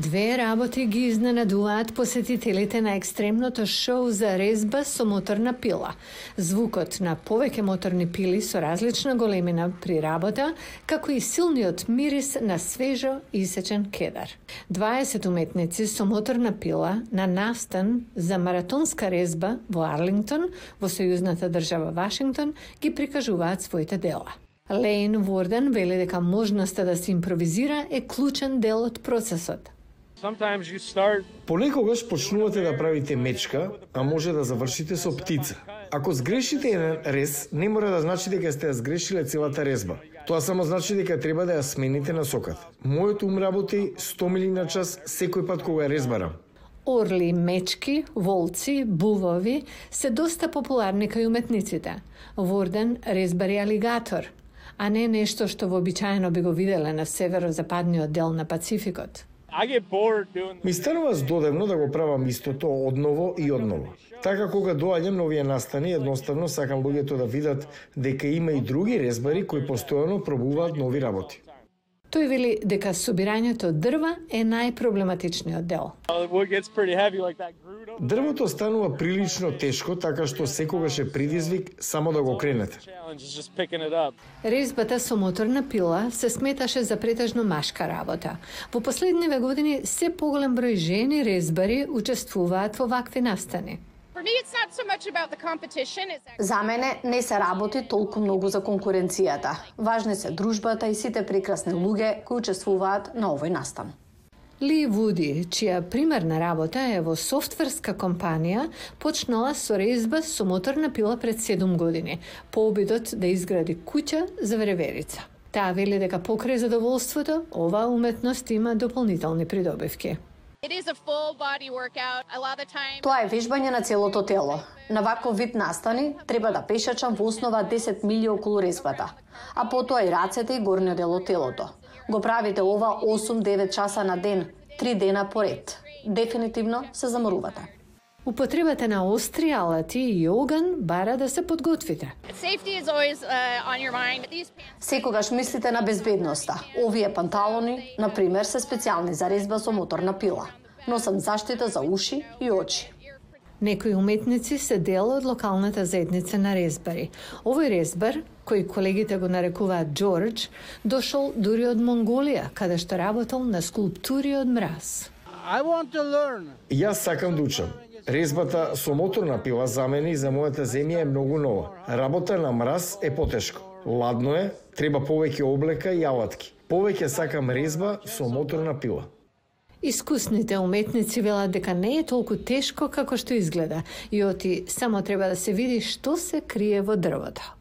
Две работи ги изненадуваат посетителите на екстремното шоу за резба со моторна пила. Звукот на повеќе моторни пили со различна големина при работа, како и силниот мирис на свежо исечен кедар. 20 уметници со моторна пила на настан за маратонска резба во Арлингтон, во сојузната држава Вашингтон, ги прикажуваат своите дела. Лейн Ворден вели дека можноста да се импровизира е клучен дел од процесот. Понекогаш почнувате да правите мечка, а може да завршите со птица. Ако сгрешите еден рез, не мора да значи дека сте ја сгрешиле целата резба. Тоа само значи дека треба да ја смените насоката. Мојот ум работи 100 мили на час секој пат кога ја резбарам. Орли, мечки, волци, бувови се доста популарни кај уметниците. Ворден резбари алигатор, а не нешто што вообичаено би го виделе на северозападниот дел на Пацификот. Ми станува здодевно да го правам истото одново и одново. Така кога доаѓам на овие настани, едноставно сакам луѓето да видат дека има и други резбари кои постојано пробуваат нови работи. Тој вели дека собирањето дрва е најпроблематичниот дел. Дрвото станува прилично тешко, така што секогаш е предизвик само да го кренете. Резбата со моторна пила се сметаше за претежно машка работа. Во последниве години се поголем број жени резбари учествуваат во вакви настани. За мене не се работи толку многу за конкуренцијата. Важни се дружбата и сите прекрасни луѓе кои учествуваат на овој настан. Ли Вуди, чија примерна работа е во софтверска компанија, почнала со резба со моторна пила пред 7 години, по обидот да изгради куќа за вреверица. Таа вели дека покрај задоволството, оваа уметност има дополнителни придобивки. Тоа е вежбање на целото тело. На ваков вид настани треба да пешачам во основа 10 милји околу резбата, а потоа и рацете и горниот дел од телото. Го правите ова 8-9 часа на ден, 3 дена поред. Дефинитивно се заморувате. Употребата на остри алати и оган бара да се подготвите. Uh, Секогаш мислите на безбедноста. Овие панталони, на пример, се специјални за резба со моторна пила. Носам заштита за уши и очи. Некои уметници се дел од локалната заедница на резбари. Овој резбар, кој колегите го нарекуваат Джордж, дошол дури од Монголија, каде што работел на скулптури од мраз. Јас сакам да учам. Резбата со моторна пила за мене и за мојата земја е многу нова. Работа на мраз е потешко. Ладно е, треба повеќе облека и алатки. Повеќе сакам резба со моторна пила. Искусните уметници велат дека не е толку тешко како што изгледа и оти само треба да се види што се крие во дрвото.